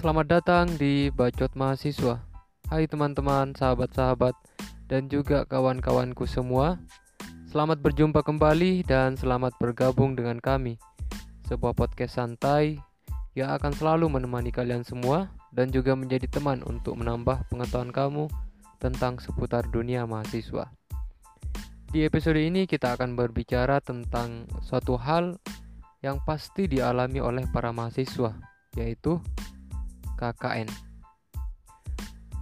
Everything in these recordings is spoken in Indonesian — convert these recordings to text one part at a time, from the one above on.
Selamat datang di Bacot Mahasiswa. Hai teman-teman, sahabat-sahabat, dan juga kawan-kawanku semua. Selamat berjumpa kembali dan selamat bergabung dengan kami. Sebuah podcast santai yang akan selalu menemani kalian semua dan juga menjadi teman untuk menambah pengetahuan kamu tentang seputar dunia mahasiswa. Di episode ini kita akan berbicara tentang suatu hal yang pasti dialami oleh para mahasiswa, yaitu KKN.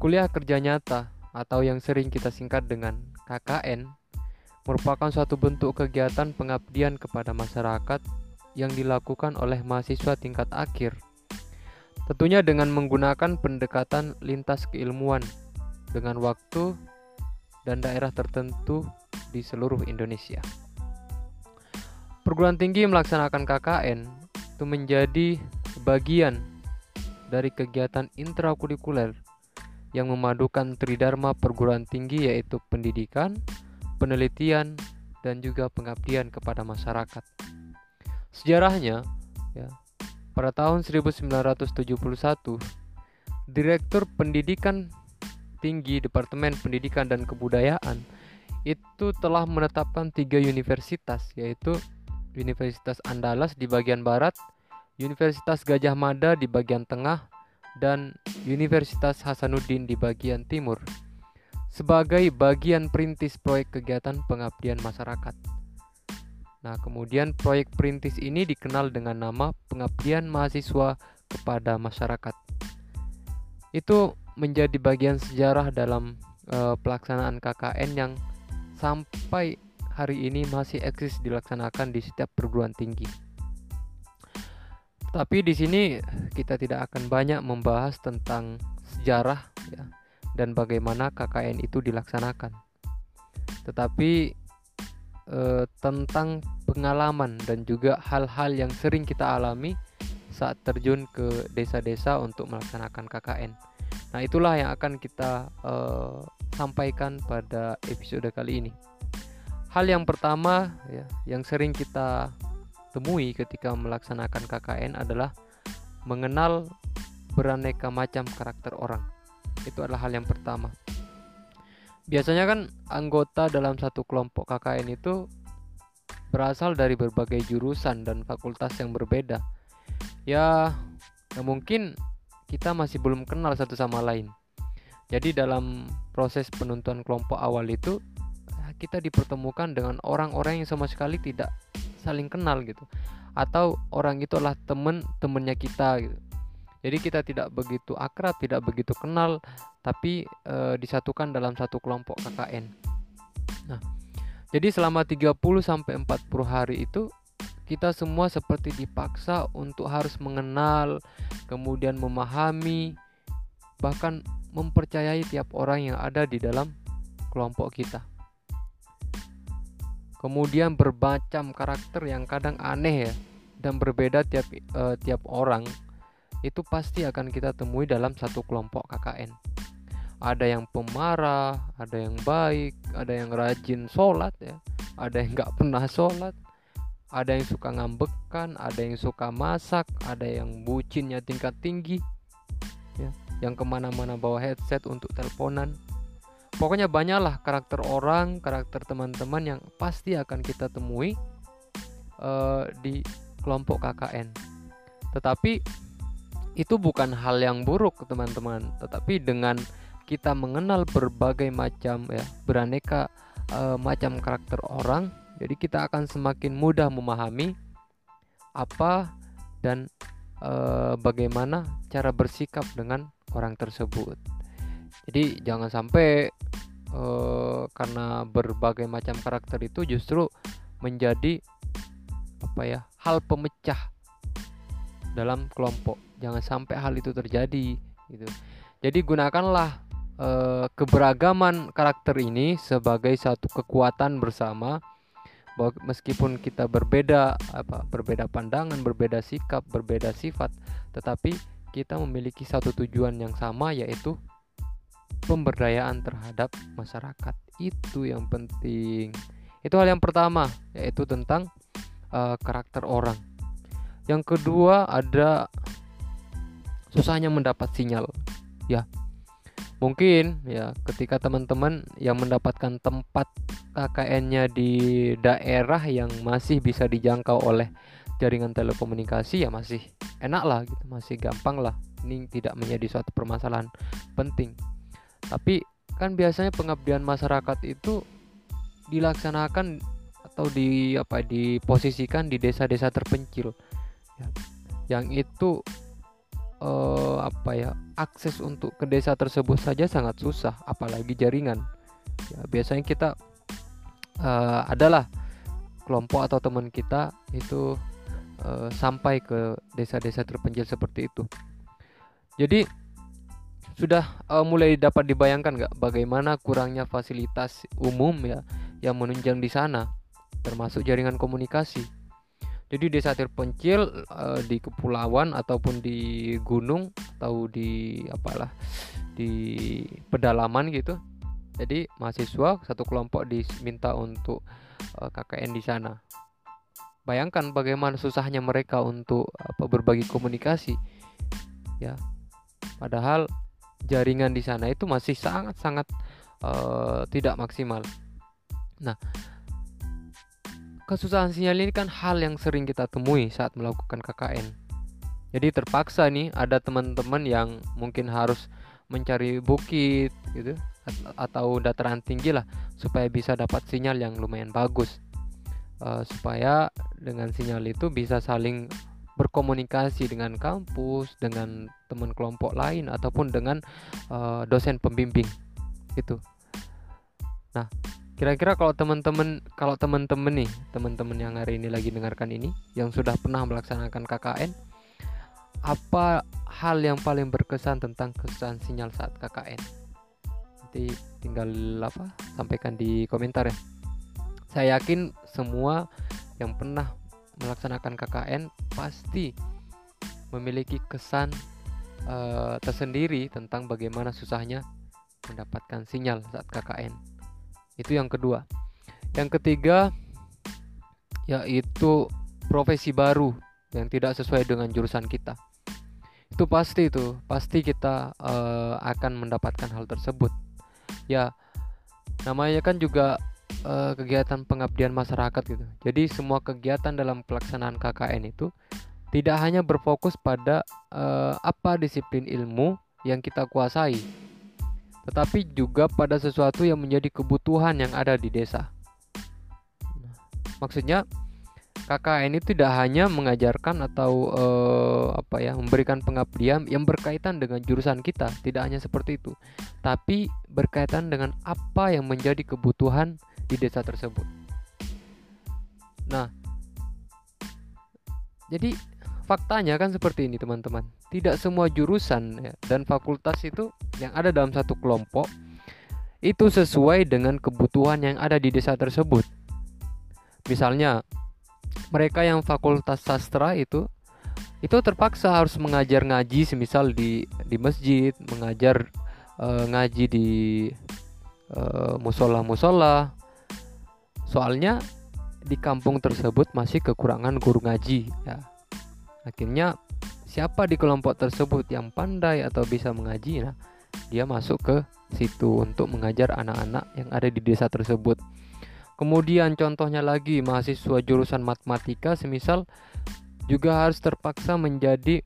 Kuliah kerja nyata atau yang sering kita singkat dengan KKN merupakan suatu bentuk kegiatan pengabdian kepada masyarakat yang dilakukan oleh mahasiswa tingkat akhir. Tentunya dengan menggunakan pendekatan lintas keilmuan dengan waktu dan daerah tertentu di seluruh Indonesia. Perguruan tinggi melaksanakan KKN itu menjadi bagian dari kegiatan intrakurikuler yang memadukan tridharma perguruan tinggi yaitu pendidikan, penelitian, dan juga pengabdian kepada masyarakat. Sejarahnya, ya, pada tahun 1971, Direktur Pendidikan Tinggi Departemen Pendidikan dan Kebudayaan itu telah menetapkan tiga universitas yaitu Universitas Andalas di bagian barat, Universitas Gajah Mada di bagian tengah, dan Universitas Hasanuddin di bagian timur sebagai bagian perintis proyek kegiatan pengabdian masyarakat. Nah, kemudian proyek perintis ini dikenal dengan nama Pengabdian Mahasiswa kepada Masyarakat. Itu menjadi bagian sejarah dalam uh, pelaksanaan KKN yang sampai hari ini masih eksis dilaksanakan di setiap perguruan tinggi. Tapi di sini kita tidak akan banyak membahas tentang sejarah ya, dan bagaimana KKN itu dilaksanakan. Tetapi eh, tentang pengalaman dan juga hal-hal yang sering kita alami saat terjun ke desa-desa untuk melaksanakan KKN. Nah, itulah yang akan kita eh, sampaikan pada episode kali ini. Hal yang pertama ya, yang sering kita temui ketika melaksanakan KKN adalah mengenal beraneka macam karakter orang. Itu adalah hal yang pertama. Biasanya kan anggota dalam satu kelompok KKN itu berasal dari berbagai jurusan dan fakultas yang berbeda. Ya, ya mungkin kita masih belum kenal satu sama lain. Jadi dalam proses penentuan kelompok awal itu kita dipertemukan dengan orang-orang yang sama sekali tidak saling kenal gitu atau orang itu adalah temen temennya kita gitu. Jadi kita tidak begitu akrab, tidak begitu kenal, tapi e, disatukan dalam satu kelompok KKN. Nah, jadi selama 30 sampai 40 hari itu kita semua seperti dipaksa untuk harus mengenal, kemudian memahami, bahkan mempercayai tiap orang yang ada di dalam kelompok kita. Kemudian bermacam karakter yang kadang aneh ya dan berbeda tiap uh, tiap orang itu pasti akan kita temui dalam satu kelompok KKN. Ada yang pemarah, ada yang baik, ada yang rajin sholat ya, ada yang nggak pernah sholat, ada yang suka ngambekan, ada yang suka masak, ada yang bucinnya tingkat tinggi, ya, yang ke mana-mana bawa headset untuk teleponan. Pokoknya banyaklah karakter orang, karakter teman-teman yang pasti akan kita temui uh, di kelompok KKN. Tetapi itu bukan hal yang buruk, teman-teman. Tetapi dengan kita mengenal berbagai macam ya beraneka uh, macam karakter orang, jadi kita akan semakin mudah memahami apa dan uh, bagaimana cara bersikap dengan orang tersebut. Jadi jangan sampai uh, karena berbagai macam karakter itu justru menjadi apa ya hal pemecah dalam kelompok. Jangan sampai hal itu terjadi gitu. Jadi gunakanlah uh, keberagaman karakter ini sebagai satu kekuatan bersama meskipun kita berbeda apa berbeda pandangan, berbeda sikap, berbeda sifat, tetapi kita memiliki satu tujuan yang sama yaitu pemberdayaan terhadap masyarakat. Itu yang penting. Itu hal yang pertama yaitu tentang uh, karakter orang. Yang kedua ada susahnya mendapat sinyal ya. Mungkin ya ketika teman-teman yang mendapatkan tempat KKN-nya di daerah yang masih bisa dijangkau oleh jaringan telekomunikasi ya masih enak lah gitu masih gampang lah. Ini tidak menjadi suatu permasalahan penting tapi kan biasanya pengabdian masyarakat itu dilaksanakan atau di apa diposisikan di desa-desa terpencil. Ya, yang itu uh, apa ya akses untuk ke desa tersebut saja sangat susah apalagi jaringan. Ya biasanya kita uh, adalah kelompok atau teman kita itu uh, sampai ke desa-desa terpencil seperti itu. Jadi sudah uh, mulai dapat dibayangkan nggak bagaimana kurangnya fasilitas umum ya yang menunjang di sana termasuk jaringan komunikasi? Jadi desa terpencil uh, di kepulauan ataupun di gunung atau di apalah di pedalaman gitu. Jadi mahasiswa satu kelompok diminta untuk uh, eh, KKN di sana. Bayangkan bagaimana susahnya mereka untuk apa berbagi komunikasi ya. Padahal jaringan di sana itu masih sangat sangat uh, tidak maksimal nah kesusahan sinyal ini kan hal yang sering kita temui saat melakukan KKN. Jadi terpaksa nih ada teman-teman yang mungkin harus mencari bukit gitu atau dataran tinggi lah supaya bisa dapat sinyal yang lumayan bagus. Uh, supaya dengan sinyal itu bisa saling berkomunikasi dengan kampus, dengan teman kelompok lain ataupun dengan uh, dosen pembimbing. Itu. Nah, Kira-kira kalau teman-teman kalau teman-teman nih, teman-teman yang hari ini lagi dengarkan ini yang sudah pernah melaksanakan KKN, apa hal yang paling berkesan tentang kesan sinyal saat KKN? Nanti tinggal apa? Sampaikan di komentar ya. Saya yakin semua yang pernah melaksanakan KKN pasti memiliki kesan uh, tersendiri tentang bagaimana susahnya mendapatkan sinyal saat KKN. Itu yang kedua. Yang ketiga yaitu profesi baru yang tidak sesuai dengan jurusan kita. Itu pasti itu, pasti kita uh, akan mendapatkan hal tersebut. Ya, namanya kan juga uh, kegiatan pengabdian masyarakat gitu. Jadi semua kegiatan dalam pelaksanaan KKN itu tidak hanya berfokus pada uh, apa disiplin ilmu yang kita kuasai, tetapi juga pada sesuatu yang menjadi kebutuhan yang ada di desa. Maksudnya KKN ini tidak hanya mengajarkan atau uh, apa ya memberikan pengabdian yang berkaitan dengan jurusan kita, tidak hanya seperti itu, tapi berkaitan dengan apa yang menjadi kebutuhan di desa tersebut. Nah, jadi faktanya kan seperti ini teman-teman tidak semua jurusan ya, dan fakultas itu yang ada dalam satu kelompok itu sesuai dengan kebutuhan yang ada di desa tersebut misalnya mereka yang fakultas sastra itu itu terpaksa harus mengajar ngaji semisal di di masjid mengajar uh, ngaji di uh, musola musola soalnya di kampung tersebut masih kekurangan guru ngaji ya Akhirnya siapa di kelompok tersebut yang pandai atau bisa mengaji, nah dia masuk ke situ untuk mengajar anak-anak yang ada di desa tersebut. Kemudian contohnya lagi mahasiswa jurusan matematika semisal juga harus terpaksa menjadi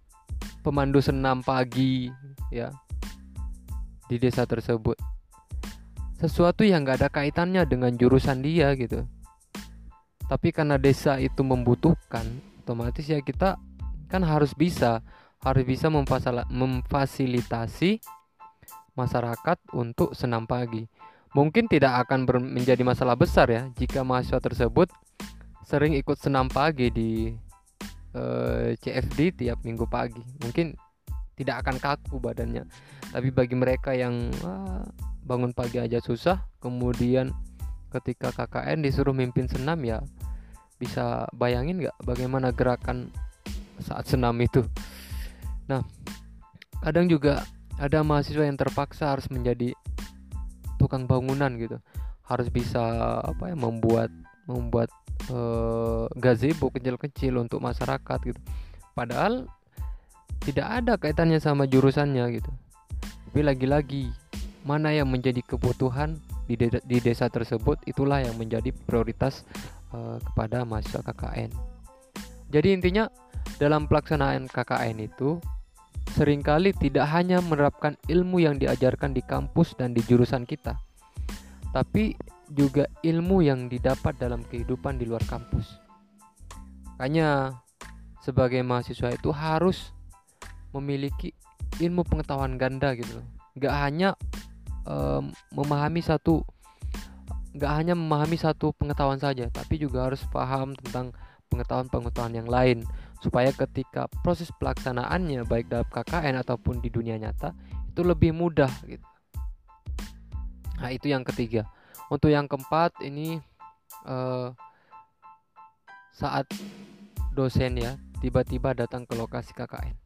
pemandu senam pagi ya di desa tersebut. Sesuatu yang gak ada kaitannya dengan jurusan dia gitu. Tapi karena desa itu membutuhkan, otomatis ya kita kan harus bisa harus bisa memfasilitasi masyarakat untuk senam pagi. Mungkin tidak akan menjadi masalah besar ya jika mahasiswa tersebut sering ikut senam pagi di eh, CFD tiap minggu pagi. Mungkin tidak akan kaku badannya. Tapi bagi mereka yang uh, bangun pagi aja susah, kemudian ketika KKN disuruh mimpin senam ya bisa bayangin nggak bagaimana gerakan saat senam itu. Nah, kadang juga ada mahasiswa yang terpaksa harus menjadi tukang bangunan gitu. Harus bisa apa ya membuat membuat uh, gazebo kecil-kecil untuk masyarakat gitu. Padahal tidak ada kaitannya sama jurusannya gitu tapi lagi-lagi mana yang menjadi kebutuhan di, de di desa tersebut itulah yang menjadi prioritas uh, kepada mahasiswa KKN jadi intinya dalam pelaksanaan KKN itu sering kali tidak hanya menerapkan ilmu yang diajarkan di kampus dan di jurusan kita tapi juga ilmu yang didapat dalam kehidupan di luar kampus. Makanya sebagai mahasiswa itu harus memiliki ilmu pengetahuan ganda gitu loh. Gak hanya um, memahami satu gak hanya memahami satu pengetahuan saja, tapi juga harus paham tentang pengetahuan-pengetahuan yang lain supaya ketika proses pelaksanaannya baik dalam KKN ataupun di dunia nyata itu lebih mudah gitu. Nah, itu yang ketiga. Untuk yang keempat ini uh, saat dosen ya tiba-tiba datang ke lokasi KKN.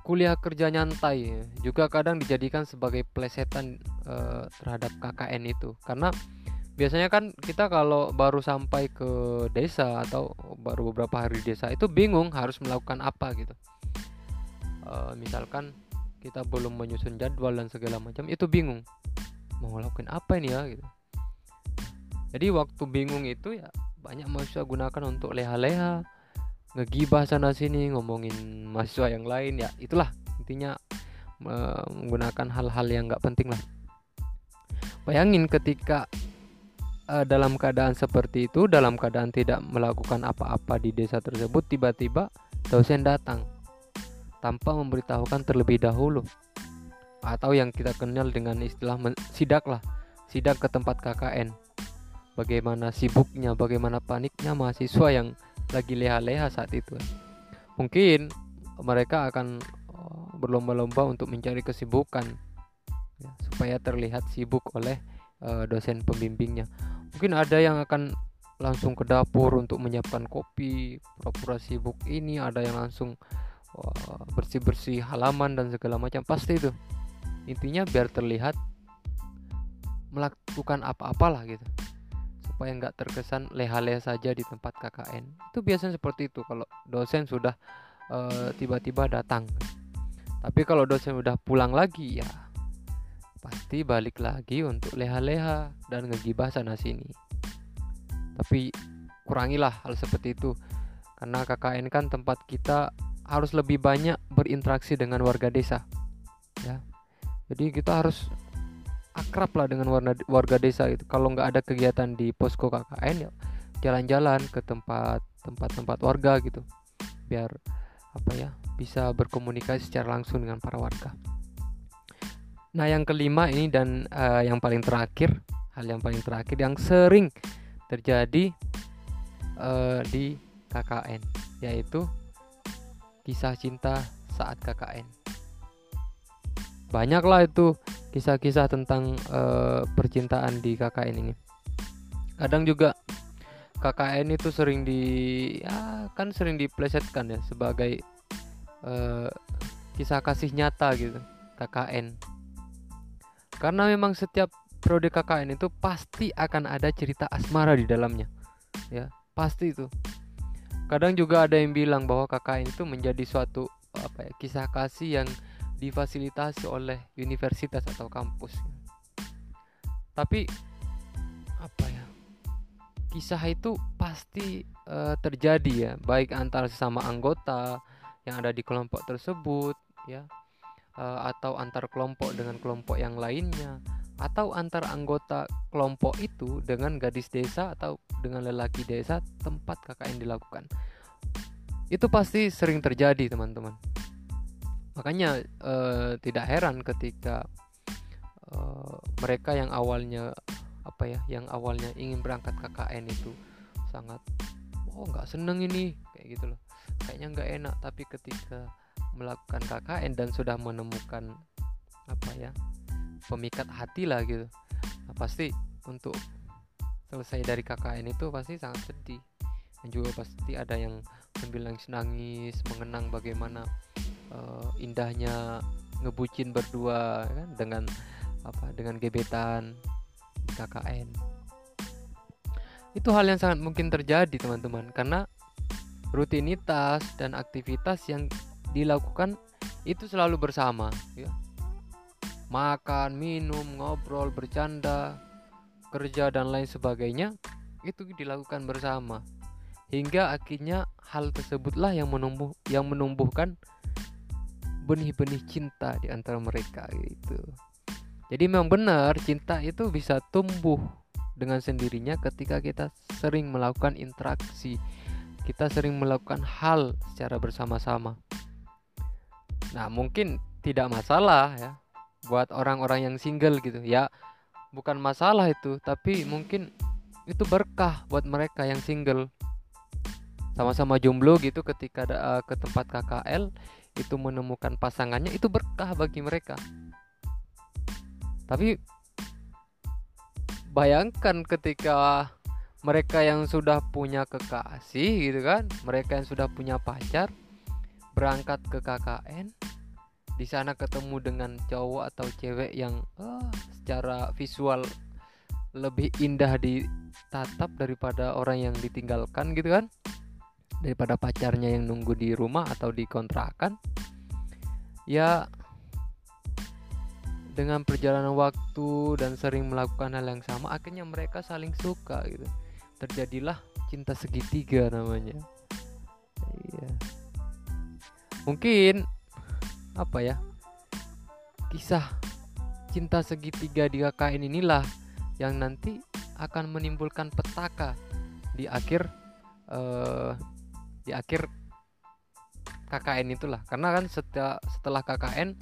Kuliah kerja nyantai juga kadang dijadikan sebagai plesetan uh, terhadap KKN itu. Karena biasanya kan kita kalau baru sampai ke desa atau baru beberapa hari di desa itu bingung harus melakukan apa gitu. Uh, misalkan kita belum menyusun jadwal dan segala macam itu bingung. Mau ngelakuin apa ini ya gitu. Jadi waktu bingung itu ya banyak mahasiswa gunakan untuk leha-leha ngegibah sana sini ngomongin mahasiswa yang lain ya itulah intinya menggunakan hal-hal yang nggak penting lah. Bayangin ketika uh, dalam keadaan seperti itu dalam keadaan tidak melakukan apa-apa di desa tersebut tiba-tiba dosen datang tanpa memberitahukan terlebih dahulu. Atau yang kita kenal dengan istilah sidak lah sidak ke tempat KKN bagaimana sibuknya bagaimana paniknya mahasiswa yang lagi leha-leha saat itu. Mungkin mereka akan oh, berlomba-lomba untuk mencari kesibukan ya, supaya terlihat sibuk oleh uh, dosen pembimbingnya. Mungkin ada yang akan langsung ke dapur untuk menyiapkan kopi pura-pura sibuk ini ada yang langsung bersih-bersih halaman dan segala macam. Pasti itu. Intinya biar terlihat melakukan apa-apalah gitu supaya nggak terkesan leha-leha saja di tempat KKN itu biasanya seperti itu kalau dosen sudah uh, tiba-tiba datang. Tapi kalau dosen udah pulang lagi ya pasti balik lagi untuk leha-leha dan ngegibah sana sini tapi kurangilah hal seperti itu karena KKN kan tempat kita harus lebih banyak berinteraksi dengan warga desa ya. Jadi kita harus akrab lah dengan warna, warga desa itu kalau nggak ada kegiatan di posko KKN ya jalan-jalan ke tempat tempat-tempat warga gitu. Biar apa ya bisa berkomunikasi secara langsung dengan para warga. Nah yang kelima ini dan uh, yang paling terakhir hal yang paling terakhir yang sering terjadi uh, di KKN yaitu kisah cinta saat KKN banyaklah itu kisah-kisah tentang uh, percintaan di KKN ini. Kadang juga KKN itu sering di ya kan sering diplesetkan ya sebagai uh, kisah kasih nyata gitu KKN karena memang setiap periode KKN itu pasti akan ada cerita asmara di dalamnya ya pasti itu. Kadang juga ada yang bilang bahwa KKN itu menjadi suatu apa ya kisah kasih yang difasilitasi oleh universitas atau kampus. Tapi apa ya? Kisah itu pasti uh, terjadi ya, baik antara sesama anggota yang ada di kelompok tersebut ya uh, atau antar kelompok dengan kelompok yang lainnya atau antar anggota kelompok itu dengan gadis desa atau dengan lelaki desa tempat KKN dilakukan. Itu pasti sering terjadi, teman-teman makanya uh, tidak heran ketika uh, mereka yang awalnya apa ya yang awalnya ingin berangkat KKN itu sangat oh nggak seneng ini kayak gitu loh. Kayaknya nggak enak tapi ketika melakukan KKN dan sudah menemukan apa ya pemikat hati lah gitu nah, pasti untuk selesai dari KKN itu pasti sangat sedih. Dan juga pasti ada yang sambil nangis nangis mengenang bagaimana uh, indahnya ngebucin berdua kan? Dengan apa dengan gebetan KKN itu hal yang sangat mungkin terjadi teman-teman karena rutinitas dan aktivitas yang dilakukan itu selalu bersama ya. makan minum ngobrol bercanda kerja dan lain sebagainya itu dilakukan bersama. Hingga akhirnya hal tersebutlah yang menumbuh yang menumbuhkan benih-benih cinta di antara mereka gitu. Jadi memang benar cinta itu bisa tumbuh dengan sendirinya ketika kita sering melakukan interaksi. Kita sering melakukan hal secara bersama-sama. Nah, mungkin tidak masalah ya buat orang-orang yang single gitu. Ya, bukan masalah itu, tapi mungkin itu berkah buat mereka yang single sama-sama jomblo gitu ketika uh, ke tempat KKL itu menemukan pasangannya itu berkah bagi mereka. Tapi bayangkan ketika mereka yang sudah punya kekasih gitu kan mereka yang sudah punya pacar berangkat ke KKN di sana ketemu dengan cowok atau cewek yang uh, secara visual lebih indah ditatap daripada orang yang ditinggalkan gitu kan daripada pacarnya yang nunggu di rumah atau di kontrakan ya dengan perjalanan waktu dan sering melakukan hal yang sama akhirnya mereka saling suka gitu. Terjadilah cinta segitiga namanya. Iya. Mungkin apa ya kisah cinta segitiga di KKN inilah yang nanti akan menimbulkan petaka di akhir uh, di akhir KKN itulah. Karena kan setelah setelah KKN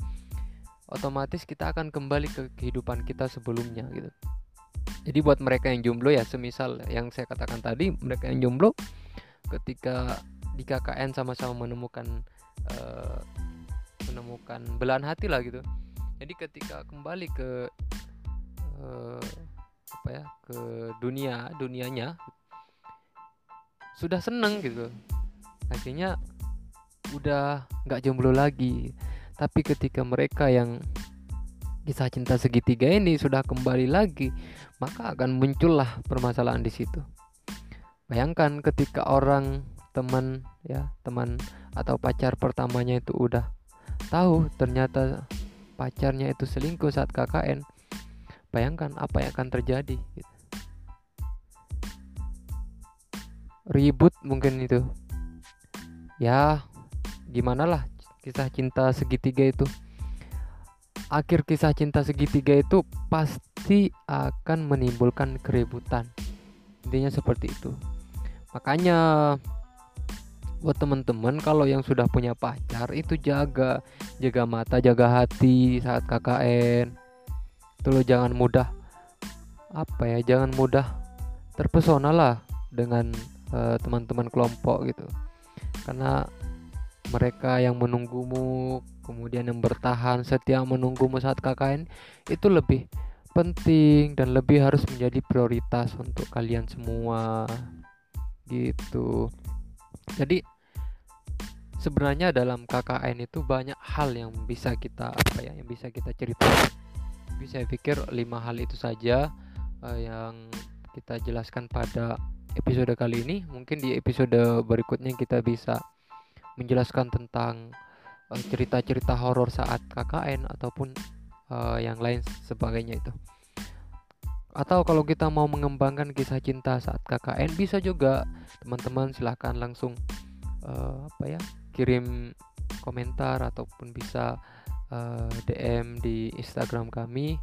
otomatis kita akan kembali ke kehidupan kita sebelumnya gitu. Jadi buat mereka yang jomblo ya semisal yang saya katakan tadi mereka yang jomblo ketika di KKN sama-sama menemukan uh, menemukan belahan hati lah gitu. Jadi ketika kembali ke uh, apa ya ke dunia dunianya sudah seneng gitu akhirnya udah nggak jomblo lagi. Tapi ketika mereka yang kisah cinta segitiga ini sudah kembali lagi maka akan muncullah permasalahan di situ. Bayangkan ketika orang teman ya teman atau pacar pertamanya itu udah tahu ternyata pacarnya itu selingkuh saat KKN bayangkan apa yang akan terjadi gitu. ribut mungkin itu ya gimana lah kisah cinta segitiga itu. Akhir kisah cinta segitiga itu pasti akan menimbulkan keributan. Intinya seperti itu. Makanya buat teman-teman kalau yang sudah punya pacar itu jaga. Jaga mata jaga hati saat KKN itu lo jangan mudah apa ya jangan mudah terpesona lah dengan uh, teman-teman kelompok gitu karena mereka yang menunggumu kemudian yang bertahan setia menunggumu saat KKN itu lebih penting dan lebih harus menjadi prioritas untuk kalian semua. Gitu. Jadi sebenarnya dalam KKN itu banyak hal yang bisa kita apa ya yang bisa kita ceritakan bisa pikir lima hal itu saja uh, yang kita jelaskan pada episode kali ini. Mungkin di episode berikutnya kita bisa menjelaskan tentang uh, cerita-cerita horor saat KKN ataupun uh, yang lain sebagainya itu. Atau kalau kita mau mengembangkan kisah cinta saat KKN bisa juga teman-teman silahkan langsung uh, apa ya kirim komentar ataupun bisa uh, DM di Instagram kami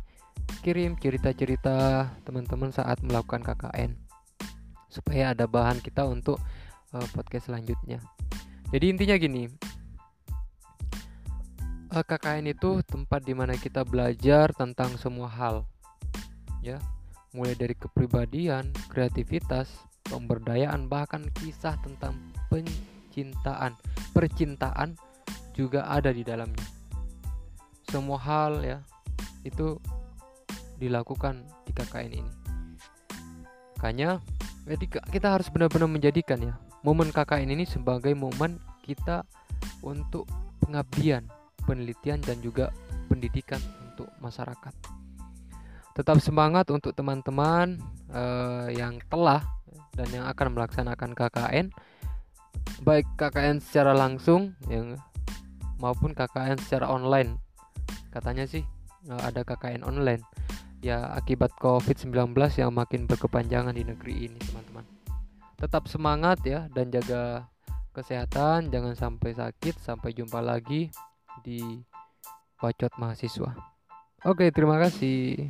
kirim cerita-cerita teman-teman saat melakukan KKN supaya ada bahan kita untuk uh, podcast selanjutnya. Jadi intinya gini, uh, eh, KKN itu tempat di mana kita belajar tentang semua hal, ya, mulai dari kepribadian, kreativitas, pemberdayaan, bahkan kisah tentang pencintaan, percintaan juga ada di dalamnya. Semua hal ya itu dilakukan di KKN ini. Makanya jadi kita harus benar-benar menjadikan ya momen KKN ini sebagai momen kita untuk pengabdian, penelitian dan juga pendidikan untuk masyarakat. Tetap semangat untuk teman-teman uh, yang telah dan yang akan melaksanakan KKN. baik KKN secara langsung yang maupun KKN secara online katanya sih eh, ada KKN online ya akibat COVID-19 yang makin berkepanjangan di negeri ini teman-teman. Tetap semangat ya dan jaga kesehatan. Jangan sampai sakit. Sampai jumpa lagi di bacot mahasiswa. Oke terima kasih